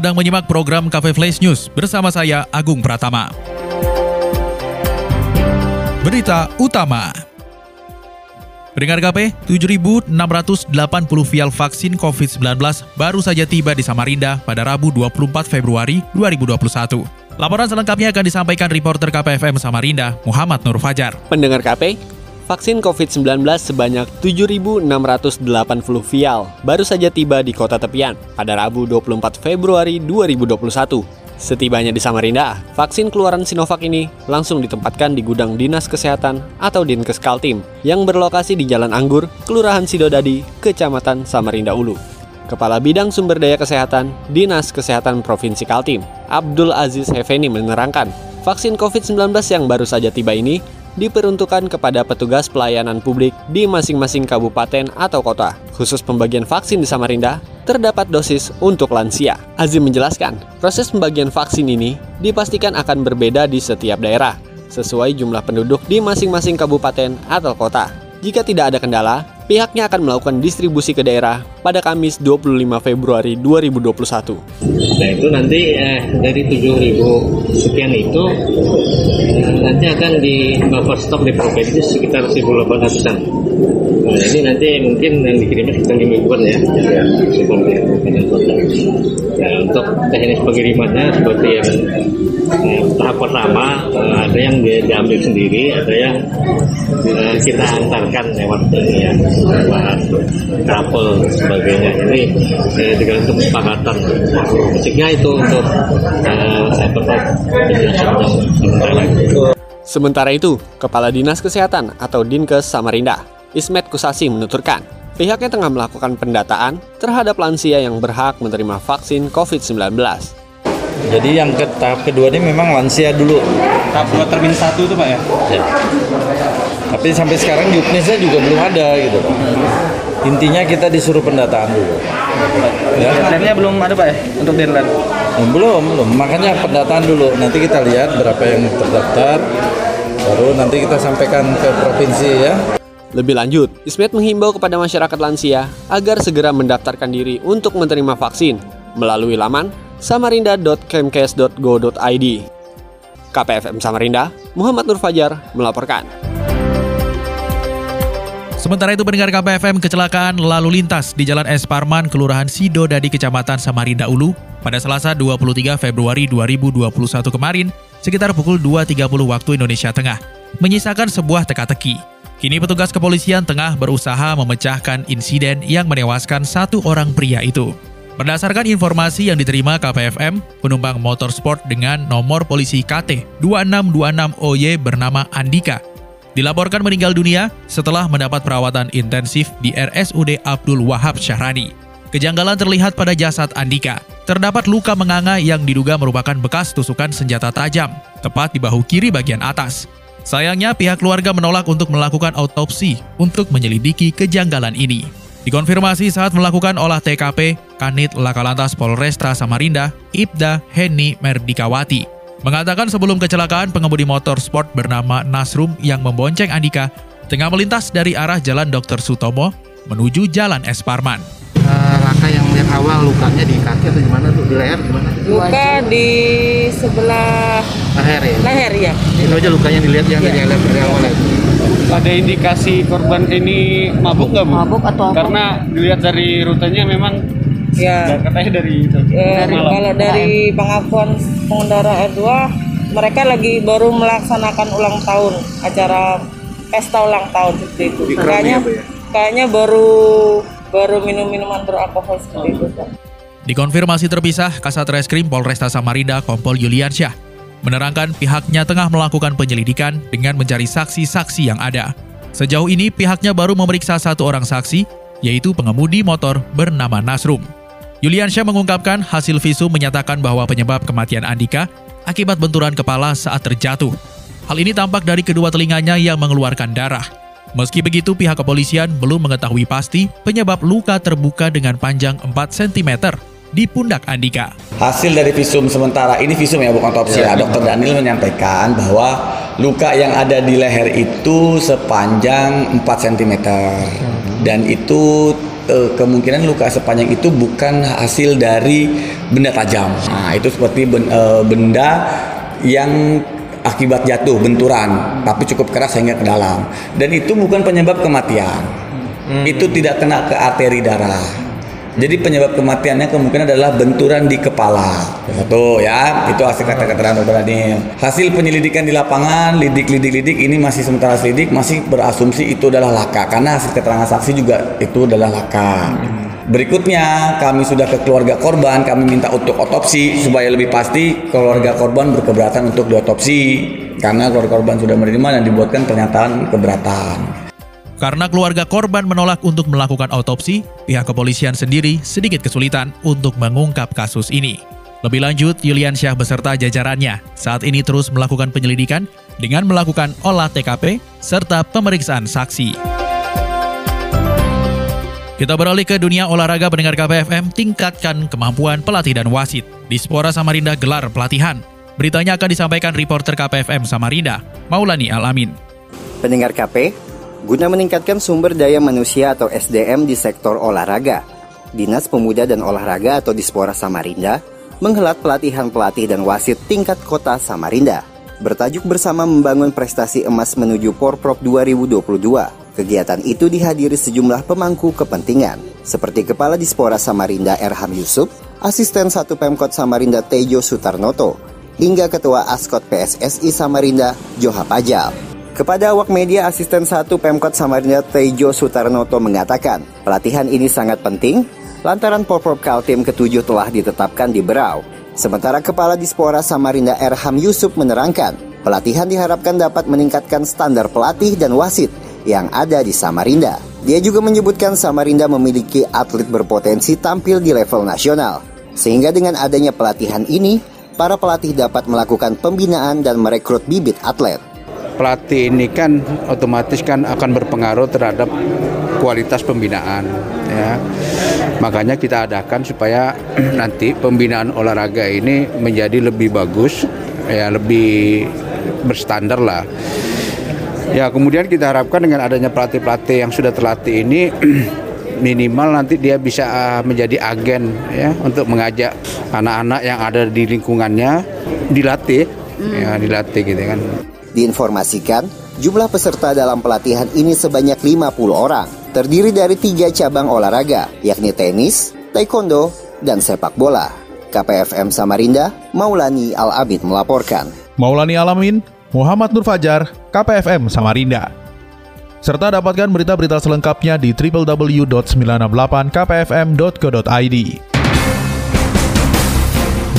sedang menyimak program Cafe Flash News bersama saya Agung Pratama. Berita utama. Pendengar KP, 7.680 vial vaksin COVID-19 baru saja tiba di Samarinda pada Rabu 24 Februari 2021. Laporan selengkapnya akan disampaikan reporter KPFM Samarinda, Muhammad Nur Fajar. Pendengar KP, vaksin COVID-19 sebanyak 7.680 vial baru saja tiba di kota tepian pada Rabu 24 Februari 2021. Setibanya di Samarinda, vaksin keluaran Sinovac ini langsung ditempatkan di gudang Dinas Kesehatan atau Dinkes Kaltim yang berlokasi di Jalan Anggur, Kelurahan Sidodadi, Kecamatan Samarinda Ulu. Kepala Bidang Sumber Daya Kesehatan Dinas Kesehatan Provinsi Kaltim, Abdul Aziz Hefeni menerangkan, vaksin COVID-19 yang baru saja tiba ini diperuntukkan kepada petugas pelayanan publik di masing-masing kabupaten atau kota. Khusus pembagian vaksin di Samarinda, terdapat dosis untuk lansia. Azim menjelaskan, proses pembagian vaksin ini dipastikan akan berbeda di setiap daerah, sesuai jumlah penduduk di masing-masing kabupaten atau kota. Jika tidak ada kendala, pihaknya akan melakukan distribusi ke daerah pada Kamis 25 Februari 2021. Nah itu nanti eh, dari 7.000 sekian itu eh, nanti akan di buffer stok di provinsi sekitar 1.800an. Nah ini nanti mungkin yang dikirimnya sekitar 5 ribuan ya, ya. Nah untuk teknis pengirimannya seperti yang eh, tahap pertama eh, ada yang dia diambil sendiri, ada yang eh, kita antarkan lewat ini ya, lewat travel sebagainya. Ini eh, tergantung kesepakatan. Musiknya itu untuk seperti sementara. Sementara itu, Kepala Dinas Kesehatan atau Dinkes Samarinda, Ismet Kusasi menuturkan, pihaknya tengah melakukan pendataan terhadap lansia yang berhak menerima vaksin COVID-19. Jadi yang ke tahap kedua ini memang lansia dulu. Tahap 2 termin 1 itu Pak ya? Ya. Tapi sampai sekarang Yuknisnya juga belum ada gitu. Intinya kita disuruh pendataan dulu. Ya. Deadline-nya belum ada Pak ya? Untuk deadline? Oh, belum, belum. Makanya pendataan dulu. Nanti kita lihat berapa yang terdaftar. Baru nanti kita sampaikan ke provinsi ya. Lebih lanjut, Ismet menghimbau kepada masyarakat lansia agar segera mendaftarkan diri untuk menerima vaksin melalui laman samarinda.kemkes.go.id. KPFM Samarinda, Muhammad Nur Fajar melaporkan. Sementara itu pendengar KPFM kecelakaan lalu lintas di Jalan Es Parman, Kelurahan Sidodadi, Kecamatan Samarinda Ulu pada Selasa 23 Februari 2021 kemarin sekitar pukul 2.30 waktu Indonesia Tengah, menyisakan sebuah teka-teki. Kini petugas kepolisian tengah berusaha memecahkan insiden yang menewaskan satu orang pria itu. Berdasarkan informasi yang diterima KPFM, penumpang motor sport dengan nomor polisi KT 2626OY bernama Andika dilaporkan meninggal dunia setelah mendapat perawatan intensif di RSUD Abdul Wahab Syahrani. Kejanggalan terlihat pada jasad Andika. Terdapat luka menganga yang diduga merupakan bekas tusukan senjata tajam, tepat di bahu kiri bagian atas. Sayangnya pihak keluarga menolak untuk melakukan autopsi untuk menyelidiki kejanggalan ini. Dikonfirmasi saat melakukan olah TKP, Kanit Lakalantas Polresta Samarinda, Ibda Heni Merdikawati, mengatakan sebelum kecelakaan pengemudi motor sport bernama Nasrum yang membonceng Andika tengah melintas dari arah Jalan Dr. Sutomo menuju Jalan Es Parman. Uh, laka yang lihat awal lukanya di kaki atau gimana tuh? Di leher gimana? Luka di sebelah Leher ya? leher ya. Itu aja lukanya dilihat yang dari leher dari awal ya. Ada indikasi korban ini mabuk nggak bu? Mabuk atau apa? Karena dilihat dari rutenya memang Ya. katanya dari itu. Eh, malam. kalau dari pengakuan pengendara R2 mereka lagi baru melaksanakan ulang tahun acara pesta ulang tahun seperti itu. Kayaknya kayaknya baru baru minum minuman beralkohol seperti itu. Pak. Dikonfirmasi terpisah, Kasat Reskrim Polresta Samarinda Kompol Yuliansyah menerangkan pihaknya tengah melakukan penyelidikan dengan mencari saksi-saksi yang ada. Sejauh ini pihaknya baru memeriksa satu orang saksi, yaitu pengemudi motor bernama Nasrum. Yuliansyah mengungkapkan hasil visum menyatakan bahwa penyebab kematian Andika akibat benturan kepala saat terjatuh. Hal ini tampak dari kedua telinganya yang mengeluarkan darah. Meski begitu, pihak kepolisian belum mengetahui pasti penyebab luka terbuka dengan panjang 4 cm di pundak Andika. Hasil dari visum sementara ini visum ya bukan otopsi ya. Dokter Daniel menyampaikan bahwa luka yang ada di leher itu sepanjang 4 cm dan itu eh, kemungkinan luka sepanjang itu bukan hasil dari benda tajam. Nah, itu seperti ben- eh, benda yang akibat jatuh benturan tapi cukup keras sehingga ke dalam dan itu bukan penyebab kematian. Itu tidak kena ke arteri darah. Jadi penyebab kematiannya kemungkinan adalah benturan di kepala. Satu ya, itu hasil kata keterangan dokter Daniel. Hasil penyelidikan di lapangan, lidik-lidik-lidik ini masih sementara selidik masih berasumsi itu adalah laka karena hasil keterangan saksi juga itu adalah laka. Berikutnya kami sudah ke keluarga korban, kami minta untuk otopsi supaya lebih pasti keluarga korban berkeberatan untuk diotopsi karena keluarga korban sudah menerima dan dibuatkan pernyataan keberatan. Karena keluarga korban menolak untuk melakukan autopsi, pihak kepolisian sendiri sedikit kesulitan untuk mengungkap kasus ini. Lebih lanjut, Yulian Syah beserta jajarannya saat ini terus melakukan penyelidikan dengan melakukan olah TKP serta pemeriksaan saksi. Kita beralih ke dunia olahraga pendengar KPFM tingkatkan kemampuan pelatih dan wasit. Di Spora Samarinda gelar pelatihan. Beritanya akan disampaikan reporter KPFM Samarinda, Maulani Alamin. Pendengar KP, guna meningkatkan sumber daya manusia atau SDM di sektor olahraga, Dinas Pemuda dan Olahraga atau Dispora Samarinda menghelat pelatihan pelatih dan wasit tingkat kota Samarinda. Bertajuk bersama membangun prestasi emas menuju Porprov 2022. Kegiatan itu dihadiri sejumlah pemangku kepentingan, seperti Kepala Dispora Samarinda Erham Yusuf, Asisten Satu Pemkot Samarinda Tejo Sutarnoto, hingga Ketua Askot PSSI Samarinda Joha Pajal. Kepada awak media asisten satu Pemkot Samarinda Tejo Sutarnoto mengatakan, pelatihan ini sangat penting lantaran Porprov Kaltim ketujuh telah ditetapkan di Berau. Sementara Kepala Dispora Samarinda Erham Yusuf menerangkan, pelatihan diharapkan dapat meningkatkan standar pelatih dan wasit yang ada di Samarinda. Dia juga menyebutkan Samarinda memiliki atlet berpotensi tampil di level nasional. Sehingga dengan adanya pelatihan ini, para pelatih dapat melakukan pembinaan dan merekrut bibit atlet. Pelatih ini kan otomatis kan akan berpengaruh terhadap kualitas pembinaan ya. Makanya kita adakan supaya nanti pembinaan olahraga ini menjadi lebih bagus ya lebih berstandar lah. Ya kemudian kita harapkan dengan adanya pelatih-pelatih yang sudah terlatih ini minimal nanti dia bisa uh, menjadi agen ya untuk mengajak anak-anak yang ada di lingkungannya dilatih ya dilatih gitu kan. Diinformasikan, jumlah peserta dalam pelatihan ini sebanyak 50 orang, terdiri dari tiga cabang olahraga, yakni tenis, taekwondo, dan sepak bola. KPFM Samarinda, Maulani Al-Abid melaporkan. Maulani Alamin, Muhammad Nur Fajar, KPFM Samarinda. Serta dapatkan berita-berita selengkapnya di www.968kpfm.co.id.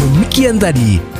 Demikian tadi